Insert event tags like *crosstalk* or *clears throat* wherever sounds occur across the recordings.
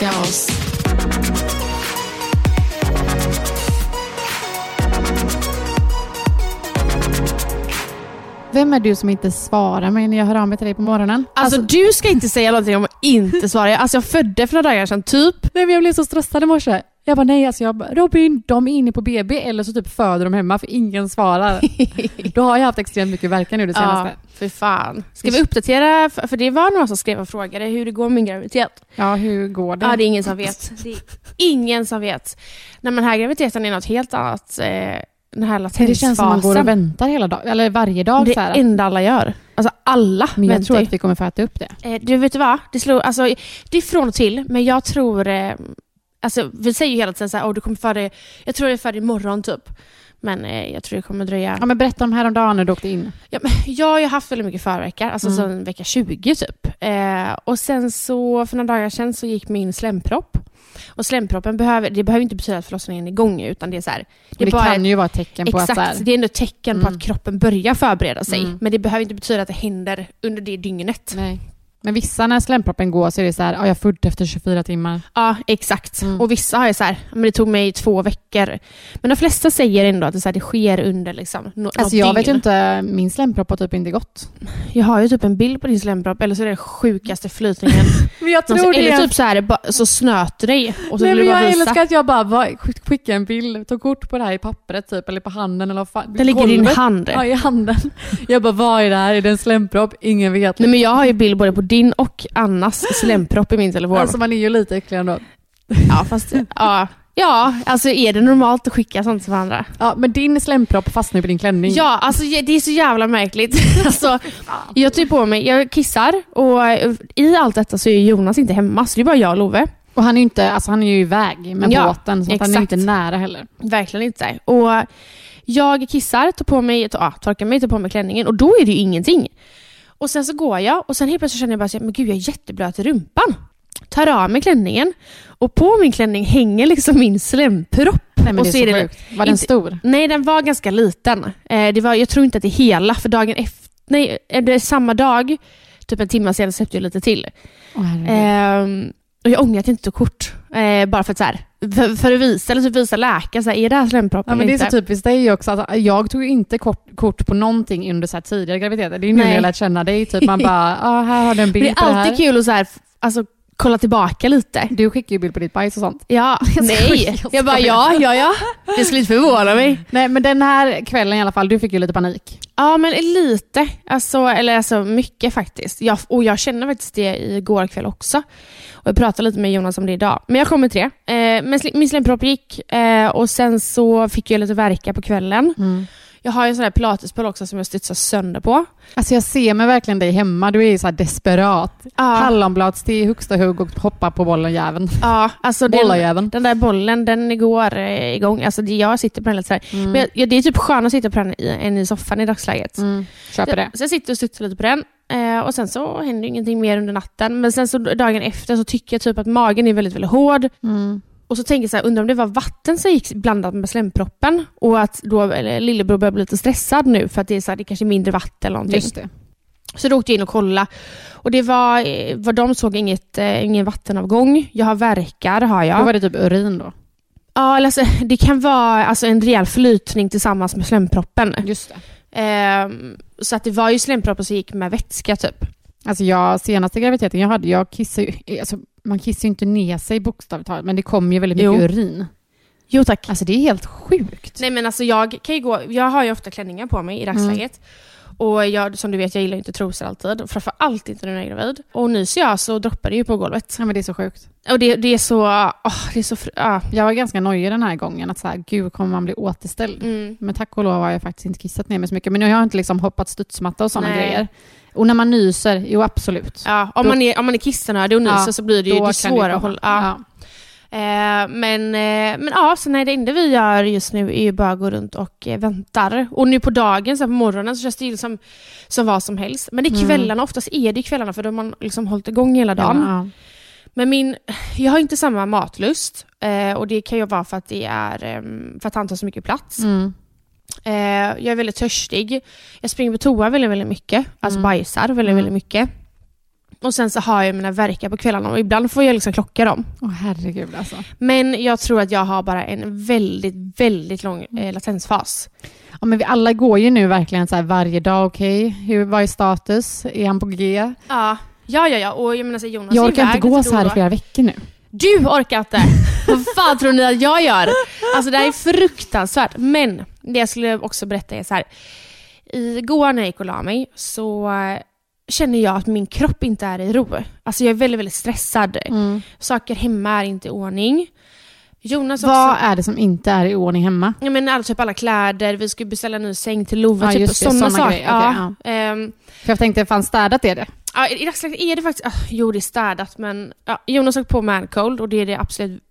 Älska oss. Vem är du som inte svarar mig när jag hör av mig till dig på morgonen? Alltså, du ska inte säga någonting om att inte svara. Alltså jag födde för några dagar sedan, typ. Nej, men jag blev så stressad i morse. Jag bara nej, alltså jag bara, Robin, de är inne på BB eller så typ föder de hemma för ingen svarar. *laughs* Då har jag haft extremt mycket verkan nu det senaste. Ja, för fan. Ska vi uppdatera? För det var någon som skrev och frågade hur det går med min graviditet. Ja, hur går det? Ja, det är ingen som vet. Det är ingen som vet. Nej, men här graviditeten är något helt annat. Eh, den här latensfasen. det känns som man går och väntar hela dagen, eller varje dag. Det är det enda alla gör. Alltså alla Men jag väntar tror att vi kommer få äta upp det. Eh, du vet du vad? Det, slår, alltså, det är från och till, men jag tror... Eh, alltså, vi säger ju hela tiden så här, oh, du kommer föda, jag tror det är född imorgon typ. Men eh, jag tror det kommer dröja. Ja, men berätta om häromdagen när du åkte in. Ja, men *laughs* jag har ju haft väldigt mycket förveckor, alltså Mm. sedan vecka 20 typ. Eh, och sen så, för några dagar sedan så gick min slempropp. Och slemproppen behöver, det behöver inte betyda att förlossningen är igång utan det är så här. Det, det bara kan ett- ju vara ett tecken på Exakt, att här, det är ändå ett tecken på Mm. att kroppen börjar förbereda sig. Mm. Men det behöver inte betyda att det händer under det dygnet. nej. Men vissa när slemproppen går så är det så här, ja, jag födde efter 24 timmar. Ja, exakt. Mm. Och vissa har ju så här, men det tog mig två veckor. Men de flesta säger ändå att det, så här, det sker under liksom, no- Alltså jag vet ju inte, min slempropp har typ inte gått. Jag har ju typ en bild på din slempropp, eller så är det den sjukaste flytningen. *laughs* Men jag Någonsin. eller typ så här, så snöter dig och så Nej, men du jag visa. älskar att jag bara, bara skick- skicka en bild, ta kort på det här i pappret typ, eller på handen eller fan. Den ligger i din hand. Ja, i handen. Jag bara, vad är det här? Är det en slempropp? Ingen vet. Nej, men jag har ju bild både på din och Annas slempropp i min telefon. Alltså man är ju lite äcklig ändå. ja, fast, ja, ja, alltså är det normalt att skicka sånt till varandra? Ja, men din slempropp fastnar på din klänning. Ja, alltså det är så jävla märkligt. *laughs* alltså, jag tar på mig, jag kissar och eh, i allt detta så är Jonas inte hemma, så det är bara jag och Love. Och han är ju inte, alltså han är ju iväg med Ja, båten, så han är inte nära heller. Verkligen inte. Och jag kissar, tar på mig, ja, torkar mig, tar på mig klänningen och då är det ju ingenting. Och sen så går jag och sen helt plötsligt känner jag bara så men gud jag är jätteblöt i rumpan. Tar av mig klänningen och på min klänning hänger liksom min slempropp. Nej men och det är så, sjukt. Var den inte- stor? Nej, den var ganska liten. Eh, det var, jag tror inte att det är hela, för dagen efter, nej, eh, det är samma dag, typ en timme senare släppte jag lite till. Herregud. Ehm, och jag ångrar att jag inte tog kort. Eh, bara för att, så här, för, för att visa, eller typ visa läkaren, så här, är det här slempropp Ja, men det är så typiskt dig också. Alltså, jag tog inte kort, kort på någonting under så här tidigare graviditeter. Det är nu Nej. jag lärt känna dig. Typ, man *laughs* bara, ah, här har du en bild det är på det här. alltid kul att så här, alltså, kolla tillbaka lite. Du skickar ju bild på ditt bajs och sånt. Ja, Jag nej. jag Jag bara, ja, ja, ja. Det skulle inte förvåna mig. Nej, men den här kvällen i alla fall, du fick ju lite panik. Ja, men lite. Alltså, eller alltså mycket faktiskt. Jag, och jag känner faktiskt det igår kväll också. Och jag pratade lite med Jonas om det idag. Men jag kommer till det. Eh, men min slempropp gick eh, och sen så fick jag lite verka på kvällen. Jag har ju en sån här pilatesboll också som jag studsar sönder på. Alltså jag ser mig verkligen dig hemma. Du är ju så här desperat. Ja. Hallonbladste i högsta hugg och hoppar på bollen jäveln. Ja, alltså den, den där bollen, den går eh, igång. Alltså det, jag sitter på den lite så här. Men jag, det är typ skönare att sitta på den i, än i soffan i dagsläget. Mm. Köper det. Så jag sitter och studsar lite på den. Eh, och sen så händer ingenting mer under natten. Men sen så dagen efter så tycker jag typ att magen är väldigt, väldigt hård. Mm. Och så tänker jag så här, undrar om det var vatten som gick blandat med slemproppen. Och att då lillebror börjar bli lite stressad nu för att det är, så här, det kanske är mindre vatten eller någonting. Just det. Så då åkte jag in och kollade. Och det var, eh, vad de såg inget, eh, ingen vattenavgång. Jag har verkar, har jag. Då var det typ urin då? Ja, alltså, *laughs* det kan vara alltså, en rejäl flytning tillsammans med slemproppen. Just. Ehm, så att det var ju slemproppen som gick med vätska typ. Alltså jag, senaste graviditeten jag hade, jag kissade ju, alltså man kissar ju inte ner sig bokstavligt talat, men det kom ju väldigt mycket Jo. urin. Jo tack. Alltså det är helt sjukt. Nej men alltså jag kan ju gå, jag har ju ofta klänningar på mig i dagsläget. Och jag, som du vet, jag gillar inte trosor alltid. Framförallt inte när jag är gravid. Och nyser jag så droppar det ju på golvet. Ja men det är så sjukt. Och det, det är så, åh, det är så, fr- ja. Jag var ganska nojig den här gången, att så här, gud kommer man bli återställd? Mm. Men tack och lov har jag faktiskt inte kissat ner mig så mycket. Men nu har jag inte liksom hoppat studsmatta och sådana grejer. Och när man nyser, jo absolut. Ja, om, Då- man är, om man är kissnödig och nyser Ja, så blir det ju det svårare att hålla. Ja. Eh, men, eh, men ja, så nej, det enda vi gör just nu är ju bara att gå runt och eh, väntar. Och nu på dagen, så på morgonen, så känns det ju som, som vad som helst. Men det är Mm. kvällarna, oftast är det kvällarna för då har man liksom hållit igång hela dagen. Ja. Men min, jag har inte samma matlust eh, och det kan ju vara för att det är för att han tar så mycket plats. Mm. Eh, jag är väldigt törstig. Jag springer på toa väldigt, väldigt mycket. Alltså Mm. bajsar väldigt, Mm. väldigt mycket. Och sen så har jag mina verkar på kvällarna och ibland får jag liksom klocka dem. Åh herregud alltså. Men jag tror att jag har bara en väldigt, väldigt lång eh, latensfas. Ja, men vi alla går ju nu verkligen så varje dag, okej, hur vad är status? Är han på G? Ja, ja, ja. ja. Och jag menar så Jonas Jag orkar inte gå så här i flera veckor nu. Du orkar inte! *laughs* Vad fan tror ni att jag gör? Alltså det här är fruktansvärt. Men det jag skulle också berätta är så här. Igår när jag gick och la mig så eh, känner jag att min kropp inte är i ro. Alltså jag är väldigt, väldigt stressad. Saker hemma är inte i ordning. Jonas också. Vad är det som inte är i ordning hemma? Ja, men alltså, typ alla kläder, vi skulle beställa en ny säng till Love, Ja, typ det, sådana saker. grejer. Ja. Ehm, För jag tänkte, fan städat är det? Ja, i dagsläget är det faktiskt... ah, jo, det är städat, men ja, Jonas har på mancold och det är det absolut...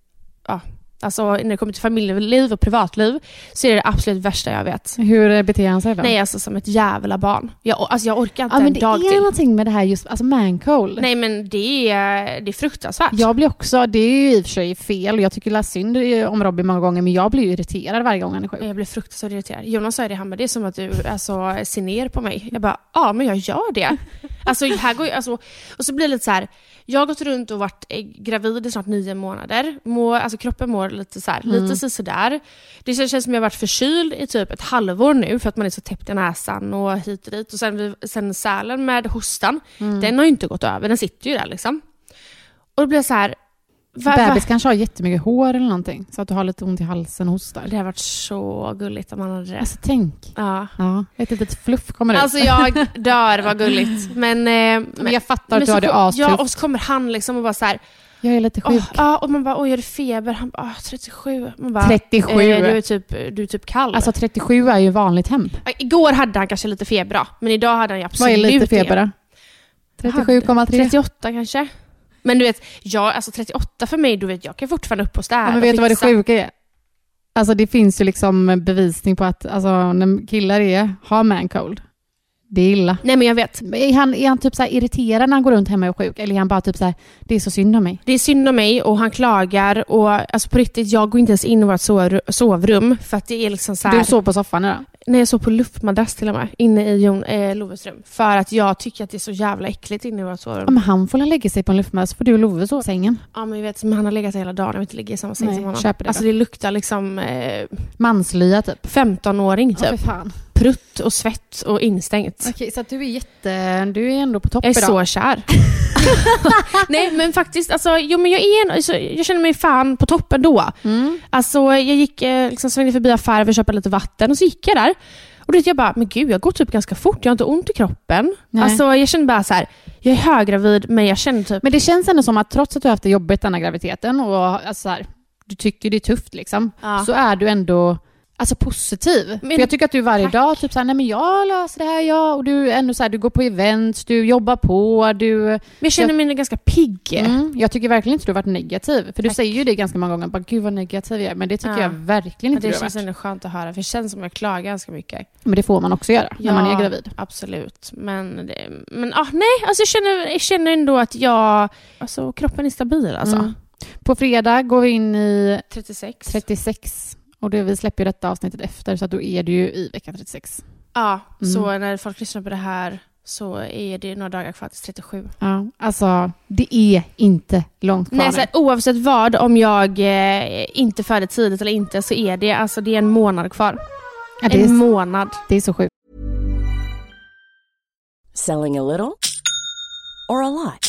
Ja, alltså när det kommer till familjeliv och privatliv så är det det absolut värsta jag vet. Hur beter han sig då? Nej, alltså som ett jävla barn. Jag, alltså, jag orkar inte ja, men en det dag är till. någonting med det här just, alltså mancold. Nej, men det är, det är fruktansvärt. Jag blir också, det är ju i och för sig fel, jag tycker synd om Robin många gånger, men jag blir ju irriterad varje gång han är sjuk. Jag blir fruktansvärt irriterad. Jonas sa det, han bara, det är som att du alltså, ser ner på mig. Jag bara, ja men jag gör det. *laughs* alltså, här går, jag- alltså, och så blir det lite så här. Jag har gått runt och varit eh, gravid i snart nio månader. Mår, alltså, kroppen mår lite så här, lite så sådär. Det känns känns som jag har varit förkyld i typ ett halvår nu för att man är så täppt i näsan och hit och dit. Och sen, sen sälen med hostan, den har ju inte gått över, den sitter ju där liksom. Och då blir jag så här. Va- va- Bebis kanske har jättemycket hår eller någonting, så att du har lite ont i halsen och hostar. Det har varit så gulligt om man hade det. Alltså tänk, Ja. ja, ett litet fluff kommer ut. Alltså jag *laughs* dör, vad gulligt. Men, eh, men jag fattar att du har det astufft. Ja, och så kommer han liksom och bara så här, Jag är lite sjuk. ja, och man bara, oj, är det feber? Han bara, "Ah, 37. Man bara, 37. Eh, du, är typ, du är typ kall. Alltså 37 är ju vanligt temp. Ja, Igår hade han kanske lite feber då, men idag hade han ju Vad absolut är lite feber inga. då? 37,3? 38 kanske. Men du vet, jag, alltså 38 för mig, du vet, jag kan fortfarande upp och städa Ja, men vet du vad det sjuka är? Alltså det finns ju liksom bevisning på att alltså, när killar är, har mancold, det är illa. Nej men jag vet. Är han, är han typ så irriterad när han går runt hemma och är sjuk? Eller är han bara typ så här, det är så synd om mig? Det är synd om mig och han klagar och alltså på riktigt, jag går inte ens in i vårt sov- sovrum för att det är liksom så här, Du sov på soffan idag? När jag sov på luftmadrass till och med, inne i Jon, eh, Loves rum. För att jag tycker att det är så jävla äckligt inne i vårt Ja, sovrum. men han får väl lägga sig på en luftmadrass, får du och Love sova i sängen. Ja men jag vet, men han har legat hela dagen, jag vill inte ligga i samma säng Nej, som honom. köper det alltså det luktar liksom eh, Manslya typ. 15-åring Ja, typ. för fan. Prutt och svett och instängt. Okej, så att du är jätte, du är ändå på topp Jag är idag. så kär. *laughs* Nej men faktiskt, alltså, jo, men jag, är, en- alltså, jag känner mig fan på toppen då. Mm. Alltså, jag gick, eh, liksom, svängde förbi affären för att köpa lite vatten och så gick jag där. Och då jag bara, men gud jag går typ ganska fort, jag har inte ont i kroppen. Nej. Alltså jag känner bara så här, jag är höggravid men jag känner typ, Men det känns ändå som att trots att du har haft det jobbigt denna graviditeten och alltså så här, du tycker det är tufft liksom, Ja. så är du ändå alltså positiv. Men- För jag tycker att du varje Tack. dag typ såhär, nej men jag löser det här, ja, och du ändå så här, du går på events, du jobbar på, du... men jag känner mig ganska pigg. Mm, jag tycker verkligen inte du har varit negativ. För du Tack. säger ju det ganska många gånger, bara gud vad negativ jag är. Men det tycker Ja. jag verkligen Ja, inte det du har känns varit. ändå skönt att höra, för det känns som jag klagar ganska mycket. Men det får man också göra när man är gravid. Absolut. Men, det, men ah, nej, alltså jag känner, jag känner ändå att jag... Alltså kroppen är stabil alltså. Mm. På fredag går vi in i 36. 36. Och det, vi släpper ju detta avsnittet efter, så att då är du ju i vecka 36. Ja, Mm. så när folk lyssnar på det här så är det några dagar kvar till 37. Ja, alltså det är inte långt kvar. Nej, så att oavsett vad, om jag eh, inte föder tidigt eller inte, så är det, alltså, det är en månad kvar. ja, det, En är, månad. det är så sjukt. Selling a little or a lot?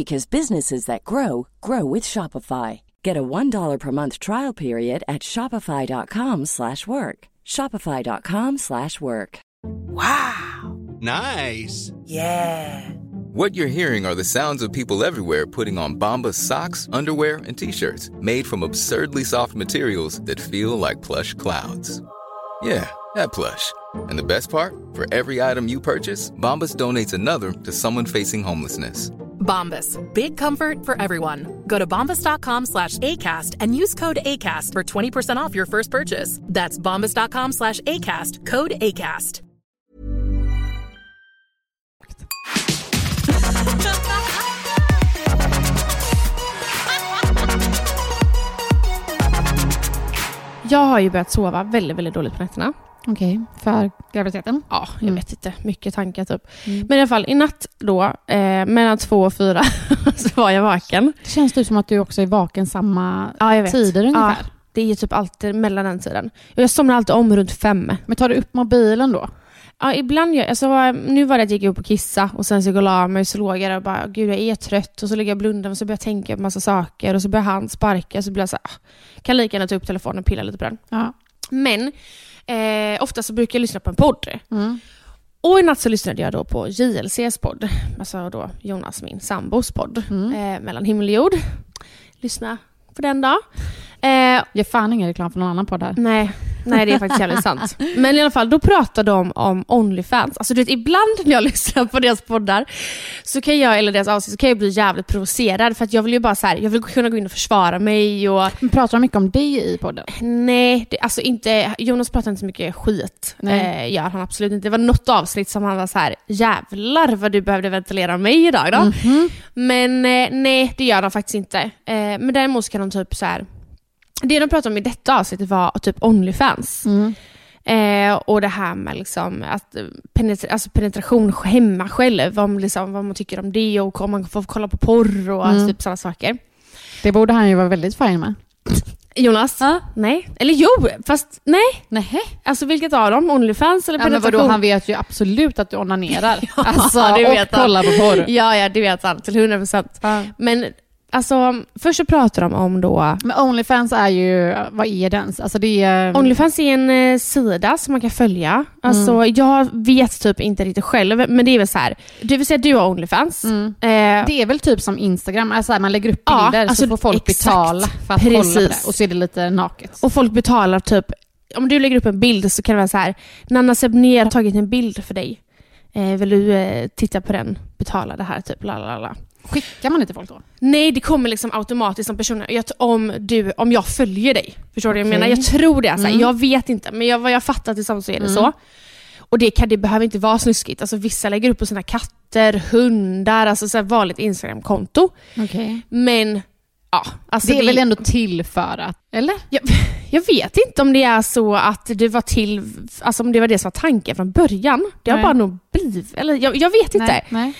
because businesses that grow grow with Shopify. Get a $1 per month trial period at shopify.com/work. slash work. shopify.com/work. slash work. Wow. Nice. Yeah. What you're hearing are the sounds of people everywhere putting on Bombas socks, underwear, and t-shirts made from absurdly soft materials that feel like plush clouds. Yeah, that plush. And the best part? For every item you purchase, Bombas donates another to someone facing homelessness. Bombas. Big comfort for everyone. Go to bombas.com slash ACAST and use code ACAST for 20% off your first purchase. That's bombas.com slash ACAST. Code ACAST. Jag har ju börjat sova väldigt, väldigt dåligt på nätterna. Okej, för graviditeten? Ja, jag Mm. vet inte. Mycket tankar typ. Men i alla fall, i natt då, eh, mellan två och fyra, *laughs* så var jag vaken. Det känns typ som att du också är vaken samma Ja, jag tider ungefär. Ja, det är typ alltid mellan den tiden. Jag somnar alltid om runt fem. Men tar du upp mobilen då? Ja, ibland gör alltså, Nu var det att jag gick upp och kissa och sen så gick jag och la mig och så låg jag där och bara, gud jag är trött och så ligger jag och blundar och så börjar jag tänka på massa saker och så börjar han sparka och så blir jag så här, ah, kan lika gärna ta upp telefonen och pilla lite på den. Ja. Men eh, ofta så brukar jag lyssna på en podd. Mm. Och i natt så lyssnade jag då på JLCs podd, alltså då Jonas, min sambos podd, Mm. eh, Mellan himmel och jord. Lyssna på den då. Eh, Gör fan ingen reklam för någon annan podd här. Nej, nej det är faktiskt jävligt sant. *laughs* Men i alla fall, då pratar de om Onlyfans. Alltså du vet, ibland när jag *laughs* lyssnar på deras poddar, så kan jag, eller deras avsnitt, så kan jag bli jävligt provocerad. För att jag vill ju bara så här, jag vill kunna gå in och försvara mig och Men pratar de mycket om dig i podden? nej, det, alltså inte, Jonas pratar inte så mycket skit. Nej. Eh, gör han absolut inte. Det var något avsnitt som han var så här, jävlar vad du behövde ventilera mig idag då. Men eh, nej, det gör de faktiskt inte. Eh, men däremot kan de typ så här. Det de pratade om i detta avsnittet var typ Onlyfans. Eh, och det här med liksom att penetra- alltså penetration hemma själv, om liksom, vad man tycker om det och om man får kolla på porr och Mm. typ sådana saker. Det borde han ju vara väldigt fin med. Jonas? Nej. Eller jo, fast nej. Nej. Alltså vilket av dem? Onlyfans eller Ja, men penetration? vadå, han vet ju absolut att du onanerar. *laughs* alltså, det och vet han. kollar på porr. Ja, ja, det vet han till 100%. Ja. Men alltså, först så pratar de om då Men Onlyfans är ju, vad är den? Alltså det är... Onlyfans är en eh, sida som man kan följa. Alltså, Mm. Jag vet typ inte riktigt själv, men det är väl så här. Du vill säga att du har Onlyfans. Mm. Eh, Det är väl typ som Instagram, alltså man lägger upp Ja, bilder alltså så får folk exakt. betala för att kolla på Precis. det. Och så är det lite naket. och folk betalar typ, om du lägger upp en bild så kan det vara så här. Nanna Sebner har tagit en bild för dig. Eh, vill du eh, titta på den? Betala det här, typ. Lalala. Skickar man inte folk då? Nej, det kommer liksom automatiskt som person. Jag, om, du, om jag följer dig. Förstår du vad jag menar? Jag tror det. Alltså. Mm. Jag vet inte, men jag, vad jag fattar tillsammans så är det Mm. så. Och det, kan, det behöver inte vara snuskigt. Alltså, vissa lägger upp på sina katter, hundar, alltså så här vanligt Instagram-konto. Okej. Men ja, alltså Det är väl ändå till för att, eller? jag, *laughs* jag vet inte om det är så att det var till, alltså om det var det som var tanken från början. Det har Nej. bara nog blivit, eller jag, jag vet inte. Nej. Nej.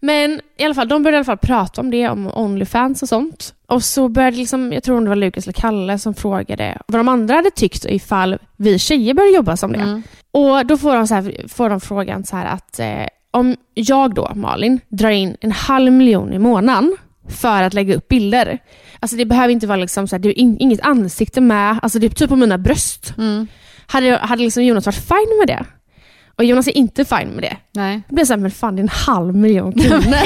Men i alla fall, de började i alla fall prata om det, om Onlyfans och sånt. Och så började liksom, jag tror det var Lukas eller Kalle som frågade vad de andra hade tyckt ifall vi tjejer började jobba som det. Mm. Och då får de, så här, får de frågan så här att eh, om jag då, Malin, drar in en halv miljon i månaden för att lägga upp bilder. Alltså det behöver inte vara liksom så här, det är in, inget ansikte med, alltså det är typ på mina bröst. Mm. Hade, hade liksom Jonas varit fine med det? Och Jonas är inte fine med det. Nej. Det blir såhär, men fan det är en halv miljon kronor.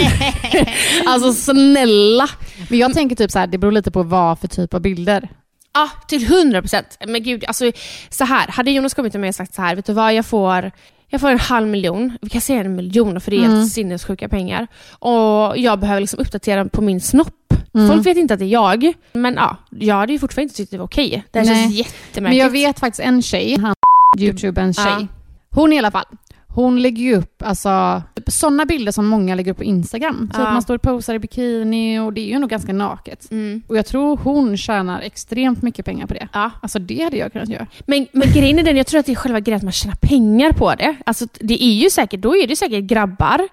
*laughs* alltså snälla. Men jag tänker typ så här, det beror lite på vad för typ av bilder. Ja, till hundra procent. Men gud, alltså så här. Hade Jonas kommit till mig och sagt så här, vet du vad, jag får, jag får en halv miljon, vi kan säga en miljon för det är Mm. helt sinnessjuka pengar. Och jag behöver liksom uppdatera på min snopp. Mm. Folk vet inte att det är jag. Men ja, jag hade ju fortfarande inte tyckt det var okej. Det här Nej. känns jättemärkligt. Men jag vet faktiskt en tjej, han Youtube, en tjej. Ja. Hon i alla fall. Hon lägger ju upp alltså, sådana bilder som många lägger upp på Instagram. Så Ja. att man står och posar i bikini och det är ju nog ganska naket. Mm. Och jag tror hon tjänar extremt mycket pengar på det. Ja. Alltså det hade jag kunnat göra. Men, men grejen är den, jag tror att det är själva grejen att man tjänar pengar på det. Alltså det är ju säkert, då är det säkert grabbar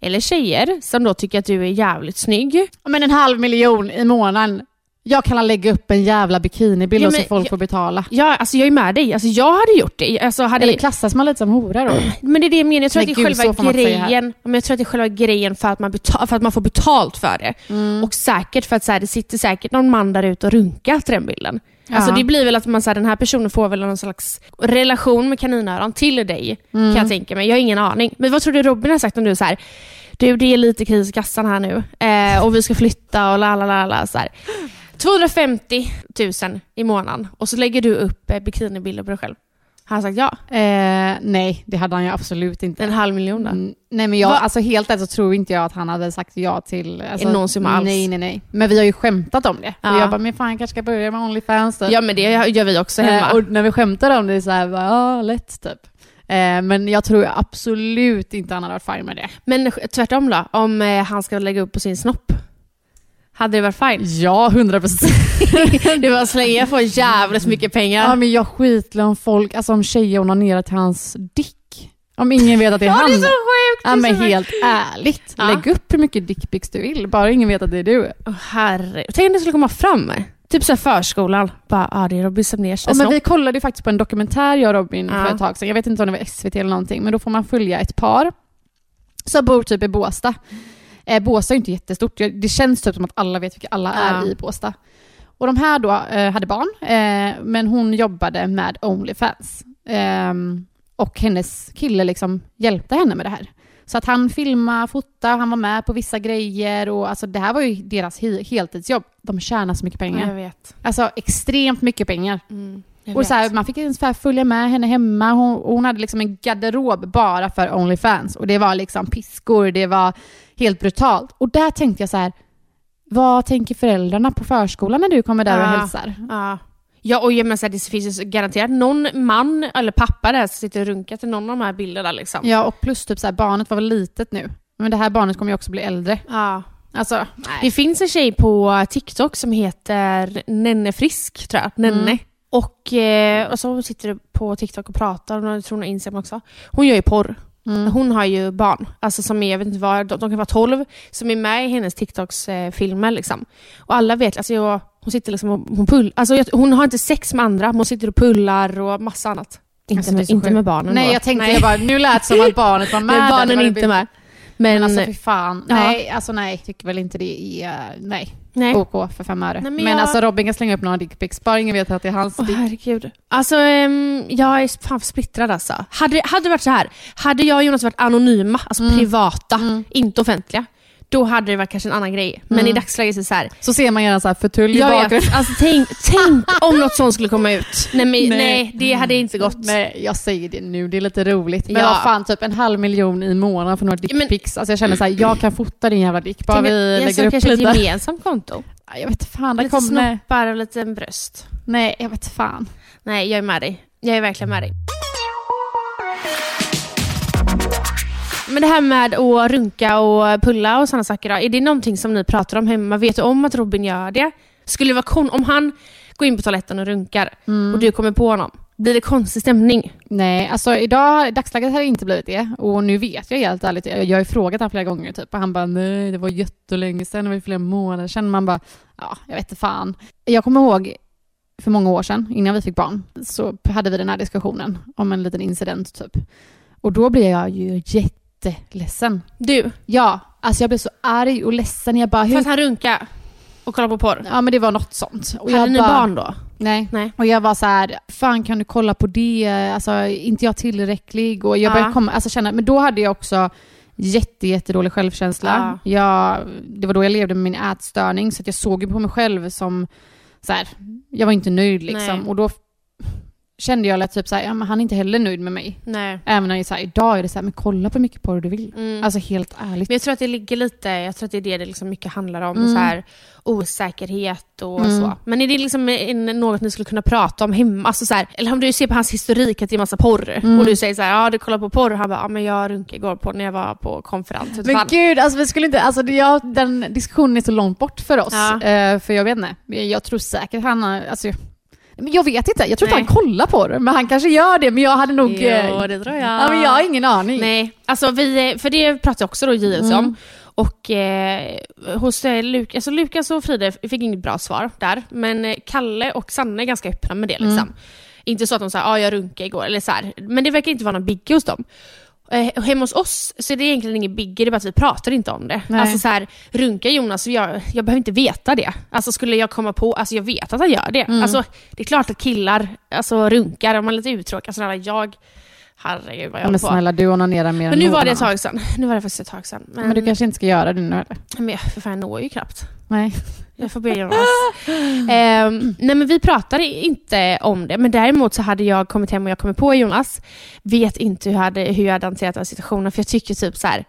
eller tjejer som då tycker att du är jävligt snygg. Men en halv miljon i månaden. Jag kan lägga upp en jävla bikinibild Ja, så folk jag- får betala. Ja, alltså jag är med dig. Alltså jag hade gjort det. Alltså, hade, Eller klassas man lite som hora då? *clears throat* men det är det jag menar. Jag tror att det är gud, själva grejen. Men jag tror att det är själva grejen för att man, betal, för att man får betalt för det. Mm. Och säkert för att så här, det sitter säkert någon man där ute och runkar till den bilden. Alltså Ja. det blir väl att man, så här, den här personen får väl någon slags relation med kaninöron till dig. Mm. Kan jag tänka mig. Jag har ingen aning. Men vad tror du Robin har sagt om du så här, du det är lite kris i kassan här nu eh, och vi ska flytta och la la la la. 250 000 i månaden och så lägger du upp eh, bikinibilder på dig själv. Han har sagt ja. Eh, nej, det hade han ju absolut inte. En halv miljon då. Mm, nej men jag, Va? alltså helt ärligt så tror inte jag att han hade sagt ja till... Alltså, någon summa alls. Nej, nej, nej. Men vi har ju skämtat om det. Ja. Och jag bara, men fan jag kanske ska börja med Onlyfans typ. Ja men det gör vi också hemma. Eh, och när vi skämtar om det är så här, ja lätt typ. Eh, men jag tror absolut inte han hade varit fine med det. Men tvärtom då, om eh, han ska lägga upp på sin snopp? Hade det varit fine? Ja, hundra procent. *laughs* Det var så länge jag får jävligt mycket pengar. Ja men jag skiter om folk, alltså om tjejer onanerar till hans dick. Om ingen vet att det är Ja, han. det är så sjukt! Ja men sjukt. helt ärligt. Ja. Lägg upp hur mycket dickpics du vill, bara ingen vet att det är du. Åh, herre. Tänk om det skulle komma fram. Typ såhär förskolan. Bara, ah, det är Robin Semners Ja, men vi kollade ju faktiskt på en dokumentär jag och Robin Ja. för ett tag sedan. Jag vet inte om det var SVT eller någonting, men då får man följa ett par som bor typ i Båstad. Eh, Båstad är ju inte jättestort. Det känns typ som att alla vet vilka alla är Ja. i Båstad. Och de här då eh, hade barn, eh, men hon jobbade med Onlyfans. Ehm, och hennes kille liksom hjälpte henne med det här. Så att han filmade, fotade, han var med på vissa grejer och alltså det här var ju deras he- heltidsjobb. De tjänar så mycket pengar. jag vet. Alltså extremt mycket pengar. Mm, Och så här, man fick ungefär följa med henne hemma. Hon, hon hade liksom en garderob bara för Onlyfans. Och det var liksom piskor, det var helt brutalt. Och där tänkte jag så här, vad tänker föräldrarna på förskolan när du kommer där och Ja. hälsar? Ja. Ja, och jag menar, så här, det finns ju garanterat någon man eller pappa där som sitter och runkar till någon av de här bilderna. Liksom. Ja, och plus typ så här, barnet var väl litet nu. Men det här barnet kommer ju också bli äldre. Ja. Alltså, Det finns en tjej på TikTok som heter Nenne Frisk, tror jag. Nenne. Mm. Och, eh, och så sitter du på TikTok och pratar, och jag tror hon har Instagram också. Hon gör ju porr. Mm. Hon har ju barn, alltså som är, jag vet inte vad, de, de kan vara 12, som är med i hennes TikToks eh, liksom. Och alla vet, alltså jag, hon sitter liksom och hon pull, alltså jag, hon har inte sex med andra, men hon sitter och pullar och massa annat. Inte, Alltså, med, inte med barnen Nej, då. jag tänkte jag bara, nu lät det som att *laughs* barnet var med. Det barnen är inte med. Men, Men alltså fy fan. Ja. Nej, alltså nej. Tycker väl inte det är, nej. Nej. OK för fem öre. Nej, men men jag- alltså Robin kan slänga upp några dickpics, bara ingen vet att det är hans dick. herregud. Alltså, ehm, jag är fan splittrad alltså. Hade, hade det varit så här, hade jag och Jonas varit anonyma, alltså Mm. privata, Mm. inte offentliga, då hade det varit kanske en annan grej. Men Mm. i dagsläget är det så här, Så ser man gärna så här förtull i jag bakgrunden. alltså, tänk, tänk *laughs* om något sånt skulle komma ut. Nej, men, nej. det hade inte gått. Nej, jag säger det nu, det är lite roligt. Men Ja. vad fan, typ en halv miljon i månaden för några dickpics. Alltså jag känner så här, jag kan fota din jävla dick, bara Tänk, vi jag lägger upp kanske lite. ett gemensamt konto. Ja, Jag vet fan, det Lite kom... Nej, snoppar och lite bröst. nej, jag vet fan. Nej, jag är med dig. Jag är verkligen med dig. Men det här med att runka och pulla och sådana saker då, är det någonting som ni pratar om hemma? Vet du om att Robin gör det? Skulle det vara kon- om han går in på toaletten och runkar och du kommer på honom, blir det konstig stämning? Nej, alltså idag, i dagsläget har det inte blivit det. Och nu vet jag helt ärligt, jag jag har ju frågat honom flera gånger typ. Och han bara, nej det var jättelänge sedan, det var ju flera månader sedan. Man bara, ja, jag vet inte fan. Jag kommer ihåg för många år sedan, innan vi fick barn, så hade vi den här diskussionen om en liten incident typ. Och då blev jag ju jätteledsen. Du, Ja, alltså jag blev så arg och ledsen. Jag bara, för att han runkar och kollar på porr. Ja men det var något sånt. Och Hade jag ni bara, barn då? Nej. Nej. Och jag var så här, fan kan du kolla på det? Alltså inte jag tillräcklig? Och jag började Ja. komma, alltså känna, men då hade jag också jätte, jättedålig självkänsla. Jag, det var då jag levde med min ätstörning så att jag såg ju på mig själv som så här, jag var inte nöjd liksom. Nej. Och då, kände jag lätt typ såhär, ja men han är inte heller nöjd med mig. Nej. Även när jag så här, idag är det såhär, men kolla på hur mycket porr du vill. Mm. Alltså helt ärligt. Men jag tror att det ligger lite, jag tror att det är det det liksom mycket handlar om. Mm. Så här, osäkerhet och Mm. så. Men är det liksom en, något ni skulle kunna prata om hemma? Alltså så här, eller om du ser på hans historik att det är massa porr Mm. och du säger så här, ja du kollar på porr och han bara, ja men jag runkade igår på när jag var på konferens. Vet Men fan. gud, alltså vi skulle inte, alltså det- ja, den diskussionen är så långt bort för oss. Ja. Eh, för jag vet inte, jag tror säkert han har, alltså, men jag vet inte, jag tror inte Nej. han kollar på det, men han kanske gör det, men jag hade nog... eh, Jo, det tror jag. Ja, men jag har ingen aning. Nej, alltså vi, för det pratade också då JLC Mm. om. Och eh, hos eh, Luk, alltså Lukas och Frida fick inget bra svar där. Men eh, Kalle och Sanne är ganska öppna med det. Liksom. Mm. Inte så att de säger ja jag runkade igår, eller så här. men det verkar inte vara någon biggie hos dem. Eh, hemma hos oss så är det egentligen ingen biggie, det är bara att vi pratar inte om det. Nej. Alltså så här, runkar Jonas, jag, jag behöver inte veta det. Alltså skulle jag komma på, alltså jag vet att han gör det. Mm. Alltså det är klart att killar alltså, runkar, om man är lite uttråkad, alltså, jag, herregud vad jag Ja, men på. snälla, du onanerar mer Men än nu var det ett tag sedan. Nu var det faktiskt ett tag sedan. Men, Men du kanske inte ska göra det nu eller? men jag, för fan, jag når ju knappt. Nej. Jag får be Jonas. Ehm, nej men vi pratade inte om det, men däremot så hade jag kommit hem och jag kommit på Jonas. Vet inte hur jag hade, hur jag hade hanterat den situationen, för jag tycker typ så här.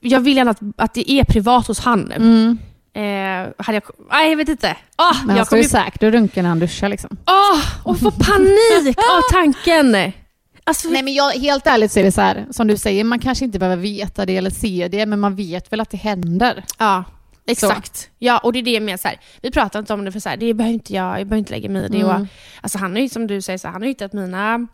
Jag vill gärna att, att det är privat hos han. Mm. Eh, hade jag, nej jag vet inte. Åh, Men han jag står ju kommer säkert och runkar när han duschar liksom. Åh, och få panik av *laughs* tanken. Alltså, Nej men jag, helt ärligt så är det så här, som du säger, man kanske inte behöver veta det eller se det, men man vet väl att det händer. Ja, exakt. Ja, och det är det med så här, vi pratar inte om det för så här, det behöver inte jag, jag behöver inte lägga mig i det. Mm. Och, alltså han har ju som du säger, så här, han har hittat mina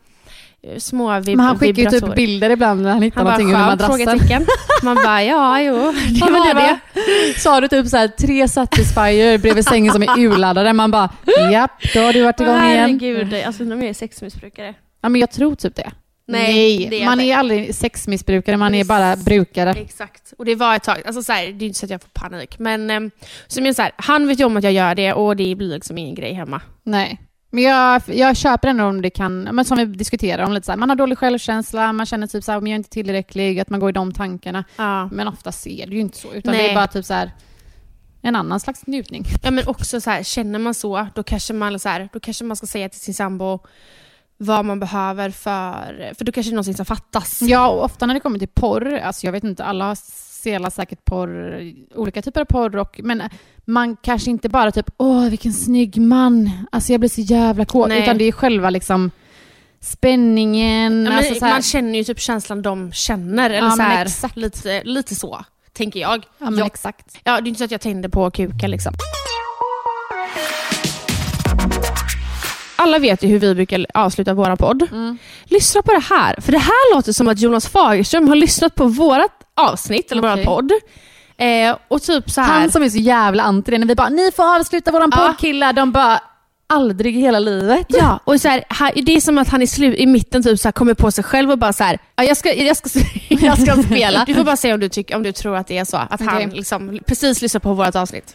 eh, små vib- Men han skickar ju typ bilder ibland när han hittar Han bara, någonting under madrassen. Frågetecken. Man bara, ja, jo, det men var det det. var, sa du typ så här, tre Satisfyer bredvid sängen som är urladdade. Man bara, japp, då har du varit igång igen. Herregud, alltså de är sexmissbrukare. Ja, men jag tror typ det. Nej, det är man det. är aldrig sexmissbrukare, man är bara brukare. Exakt. Och det var ett tag, alltså så här, det är inte så att jag får panik, men eh, som jag så här, han vet ju om att jag gör det och det blir liksom ingen grej hemma. Nej. Men jag, jag köper ändå om det kan, men som vi diskuterar om lite så här, man har dålig självkänsla, man känner typ så här, men jag är inte tillräcklig, att man går i de tankarna. Ja. Men ofta ser det ju inte så, utan Nej. det är bara typ så här en annan slags njutning. Ja men också så här, känner man så, då kanske man, så här, då kanske man ska säga till sin sambo vad man behöver för, för då kanske det är någonting som fattas. Ja, och ofta när det kommer till porr, alltså jag vet inte, alla ser säkert porr, olika typer av porr, och, men man kanske inte bara typ åh vilken snygg man, alltså jag blir så jävla kåt, utan det är själva liksom spänningen, Ja, alltså man känner ju typ känslan de känner, eller Ja, så här, exakt. lite, lite så, tänker jag. ja men jag, exakt. ja, det är inte så att jag tänder på kuka liksom. Alla vet ju hur vi brukar avsluta våra podd. Mm. Lyssna på det här, för det här låter som att Jonas Fagerström har lyssnat på vårt avsnitt, eller Okej. vår podd. Eh, och typ så här. Han som är så jävla anti det, när vi bara ni får avsluta våran Ja. podd killar, de bara aldrig i hela livet. Ja, och så här, det är som att han i, slu, i mitten typ så här, kommer på sig själv och bara så här, ja, jag, ska, jag, ska, *laughs* jag ska spela. *laughs* Du får bara säga om du, tycker, om du tror att det är så. Att han Okej. liksom precis lyssnar på vårt avsnitt.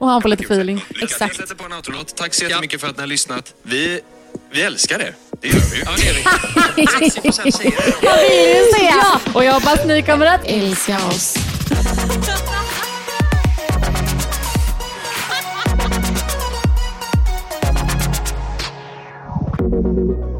Och han får lite feeling. Exakt. Jag sätter på en autolåt. Tack så jättemycket för att ni har lyssnat. Vi, vi älskar er. Det gör vi ju. Ja, det gör vi. 60% säger det. *laughs* Ja. Och jag hoppas ni kommer att älska oss. *laughs*